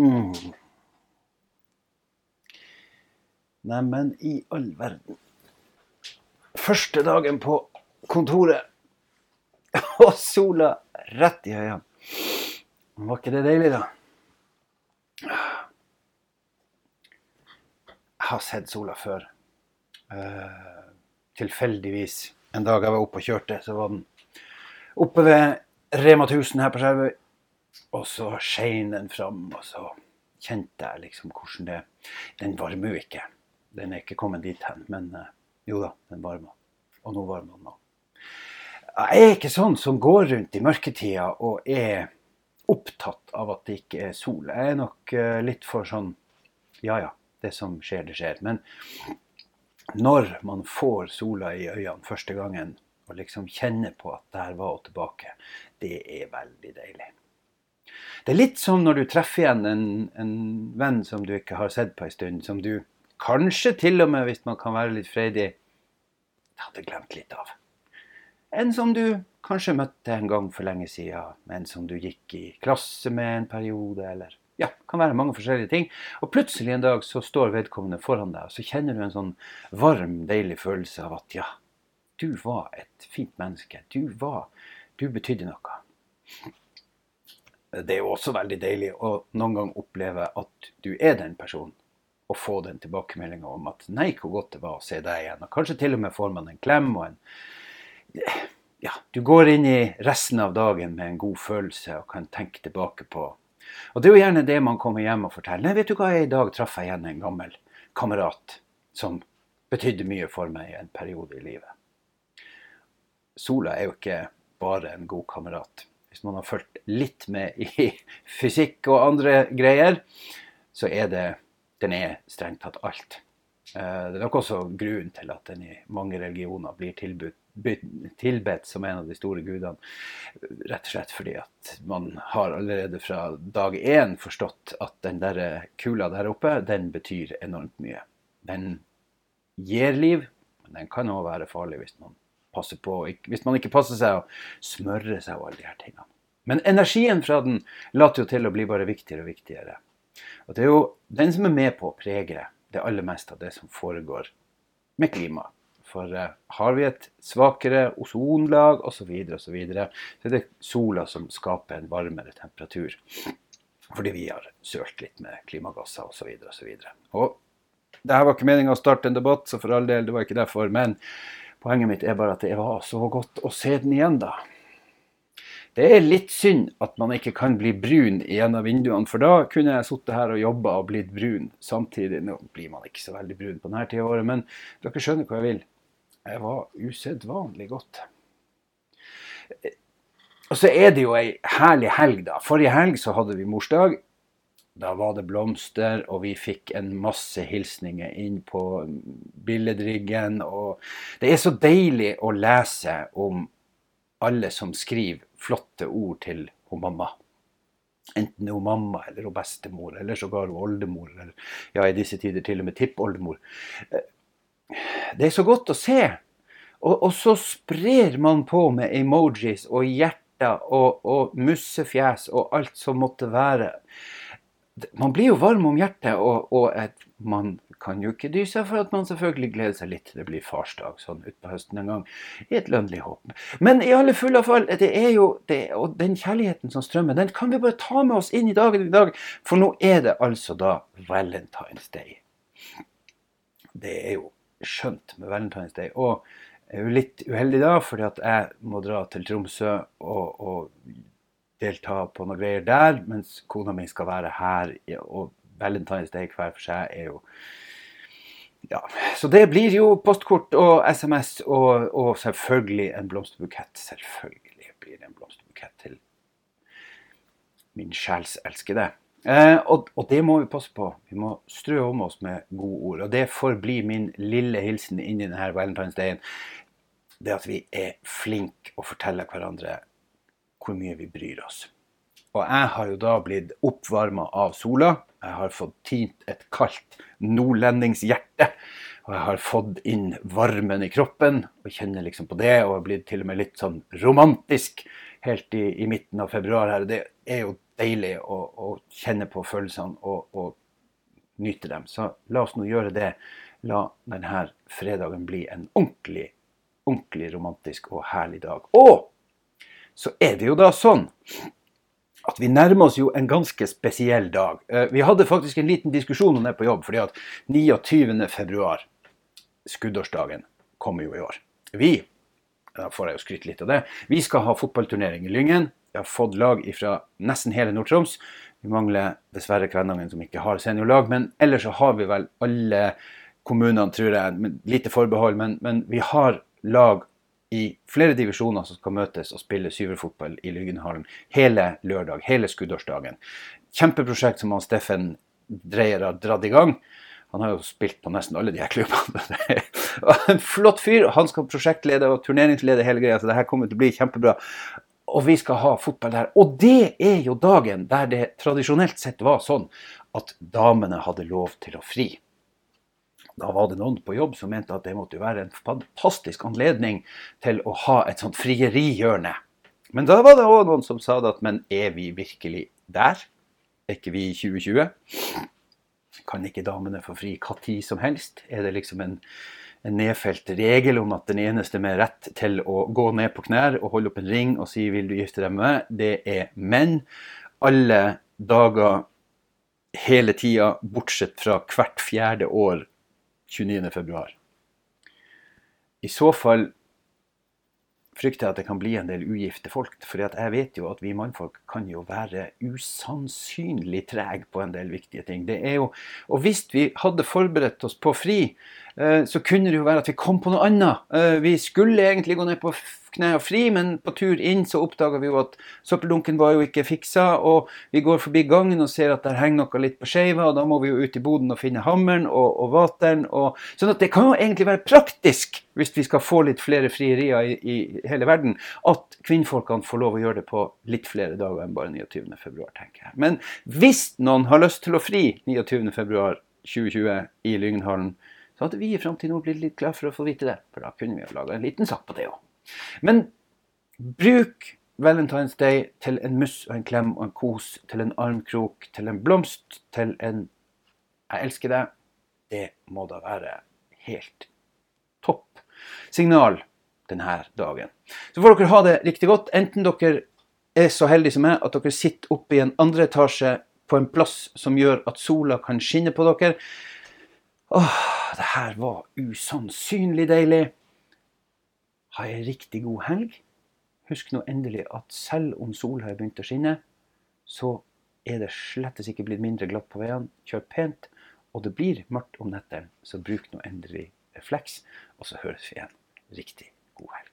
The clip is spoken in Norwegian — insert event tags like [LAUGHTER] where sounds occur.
Mm. Neimen, i all verden. Første dagen på kontoret, [LAUGHS] og sola rett i øynene. Var ikke det deilig, da? Jeg har sett sola før. Uh, tilfeldigvis. En dag jeg var oppe og kjørte, så var den oppe ved Rema 1000 her på Skjervøy. Og så skein den fram, og så kjente jeg liksom hvordan det Den varmer jo ikke. Den er ikke kommet dit hen, men uh, jo da, den varmer. Og nå varmer den òg. Jeg er ikke sånn som går rundt i mørketida og er opptatt av at det ikke er sol. Jeg er nok uh, litt for sånn Ja ja, det som skjer, det skjer. Men når man får sola i øynene første gangen, og liksom kjenner på at der var hun tilbake, det er veldig deilig. Det er litt som når du treffer igjen en, en venn som du ikke har sett på en stund, som du kanskje til og med, hvis man kan være litt freidig, hadde glemt litt av. En som du kanskje møtte en gang for lenge siden, en som du gikk i klasse med en periode, eller ja, kan være mange forskjellige ting. Og plutselig en dag så står vedkommende foran deg, og så kjenner du en sånn varm, deilig følelse av at ja, du var et fint menneske. Du var Du betydde noe. Det er jo også veldig deilig å noen gang oppleve at du er den personen og få den tilbakemeldinga om at nei, hvor godt det var å se deg igjen. Og kanskje til og med får man en klem og en Ja, du går inn i resten av dagen med en god følelse og kan tenke tilbake på Og det er jo gjerne det man kommer hjem og forteller. Nei, vet du hva, i dag traff jeg igjen en gammel kamerat som betydde mye for meg i en periode i livet. Sola er jo ikke bare en god kamerat. Hvis man har fulgt litt med i [LAUGHS] fysikk og andre greier, så er det den er strengt tatt alt. Eh, det er nok også grunnen til at den i mange religioner blir tilbudt, tilbedt som en av de store gudene. Rett og slett fordi at man har allerede fra dag én forstått at den der kula der oppe, den betyr enormt mye. Den gir liv, men den kan òg være farlig hvis man passer på, hvis man ikke passer seg å smøre seg og alle de her tingene. Men energien fra den later jo til å bli bare viktigere og viktigere. Og det er jo den som er med på å prege det aller meste av det som foregår med klimaet. For uh, har vi et svakere ozonlag osv., så, videre, og så, videre, så er det sola som skaper en varmere temperatur. Fordi vi har sølt litt med klimagasser osv. osv. Det her var ikke meninga å starte en debatt, så for all del, det var ikke derfor. Men poenget mitt er bare at det var så godt å se den igjen, da. Det er litt synd at man ikke kan bli brun i en av vinduene, for da kunne jeg sittet her og jobba og blitt brun samtidig. Nå blir man ikke så veldig brun på denne tida av året, men dere skjønner hva jeg vil. Jeg var usedvanlig godt. Og så er det jo ei herlig helg, da. Forrige helg så hadde vi morsdag. Da var det blomster, og vi fikk en masse hilsninger inn på billedriggen. Og det er så deilig å lese om alle som skriver flotte ord til hun mamma. Enten det er hun mamma eller hun bestemor, eller sågar hun oldemor, eller ja, i disse tider til og med tippoldemor. Eh, det er så godt å se. Og, og, så sprer man på med emojis og hjerter og, og mussefjes og alt som måtte være. Man blir jo varm om hjertet, og, og et, man kan jo ikke dy seg for at man selvfølgelig gleder seg litt til det blir farsdag sånn utpå høsten en gang. I et lønnlig håp. Men i alle fulle fall, det er jo det, og den kjærligheten som strømmer, den kan vi bare ta med oss inn i dagen i dag. For nå er det altså da Valentine's Day. Det er jo skjønt med Valentine's Day. Og jeg er jo litt uheldig da, fordi at jeg må dra til Tromsø og, og delta på noen greier der, mens kona mi skal være her. Og Valentine's Day hver for seg er jo ja, Så det blir jo postkort og SMS og, og selvfølgelig en blomsterbukett. Selvfølgelig blir det en blomsterbukett til min sjelselskede. Eh, og, og, det må vi passe på. Vi må strø om oss med gode ord. Og det får bli min lille hilsen inn i denne Valentine's. Det at vi er flinke å fortelle hverandre hvor mye vi bryr oss. Og jeg har jo da blitt oppvarma av sola. Jeg har fått tint et kaldt nordlendingshjerte. Og jeg har fått inn varmen i kroppen og kjenner liksom på det. Og har blitt til og med litt sånn romantisk helt i, i midten av februar her. Det er jo deilig å, å kjenne på følelsene og, og, nyte dem. Så la oss nå gjøre det. La denne fredagen bli en ordentlig, ordentlig romantisk og herlig dag. Og så er det jo da sånn at vi nærmer oss jo en ganske spesiell dag. Eh, vi hadde faktisk en liten diskusjon om det på jobb, fordi at 29. februar, skuddårsdagen, kommer jo i år. Vi da får jeg jo skryte litt av det. Vi skal ha fotballturnering i Lyngen. Vi har fått lag fra nesten hele Nord-Troms. Vi mangler dessverre Kvænangen, som ikke har seniorlag. Men ellers så har vi vel alle kommunene, tror jeg, med lite forbehold. Men, men vi har lag i flere divisjoner som skal møtes og spille syverfotball i Lyggenhallen hele lørdag, hele skuddårsdagen. Kjempeprosjekt som han Steffen Dreyer har dratt i gang. Han har jo spilt på nesten alle de her klubbene. [LAUGHS] en flott fyr. Han skal prosjektlede og turneringslede hele greia, så det her kommer til å bli kjempebra. Og vi skal ha fotball der. Og det er jo dagen der det tradisjonelt sett var sånn at damene hadde lov til å fri. Da var det noen på jobb som mente at det måtte være en fantastisk anledning til å ha et sånt frierihjørne. Men da var det òg noen som sa det at men er vi virkelig der? Er ikke vi i 2020? Kan ikke damene få fri hva tid som helst? Er det liksom en, en, nedfelt regel om at den eneste med rett til å gå ned på knær og holde opp en ring og si 'vil du gifte deg med meg', det er menn. Alle dager hele tida, bortsett fra hvert fjerde år 29.2. I så fall frykter jeg at det kan bli en del ugifte folk. For jeg vet jo at vi mannfolk kan jo være usannsynlig trege på en del viktige ting. Det er jo, Og hvis vi hadde forberedt oss på fri, eh, så kunne det jo være at vi kom på noe annet. Eh, vi skulle egentlig gå ned på og fri, men på tur inn så oppdaga vi jo at søppeldunken var jo ikke fiksa, og vi går forbi gangen og ser at der henger noe litt på skeiva, og da må vi jo ut i boden og finne hammeren og, og vateren. Og, sånn at det kan jo egentlig være praktisk, hvis vi skal få litt flere frierier i, i hele verden, at kvinnfolkene får lov å gjøre det på litt flere dager enn bare 29. februar, tenker jeg. Men hvis noen har lyst til å fri 29. februar 2020 i Lyngenhallen, så hadde vi i nå blitt litt glad for å få vite det. For da kunne vi ha laga en liten sak på det òg. Men bruk Valentine's Day til en muss og en klem og en kos, til en armkrok, til en blomst, til en 'jeg elsker deg'. Det må da være helt topp signal denne dagen. Så får dere ha det riktig godt. Enten dere er så heldige som meg at dere sitter oppe i en andre etasje på en plass som gjør at sola kan skinne på dere. Åh, det her var usannsynlig deilig. Ha ei riktig god helg. Husk nå endelig at selv om sola har begynt å skinne, så er det slettes ikke blitt mindre glatt på veiene. Kjør pent. Og det blir mørkt om nettene, så bruk nå endelig refleks. Og så høres vi igjen. Riktig god helg.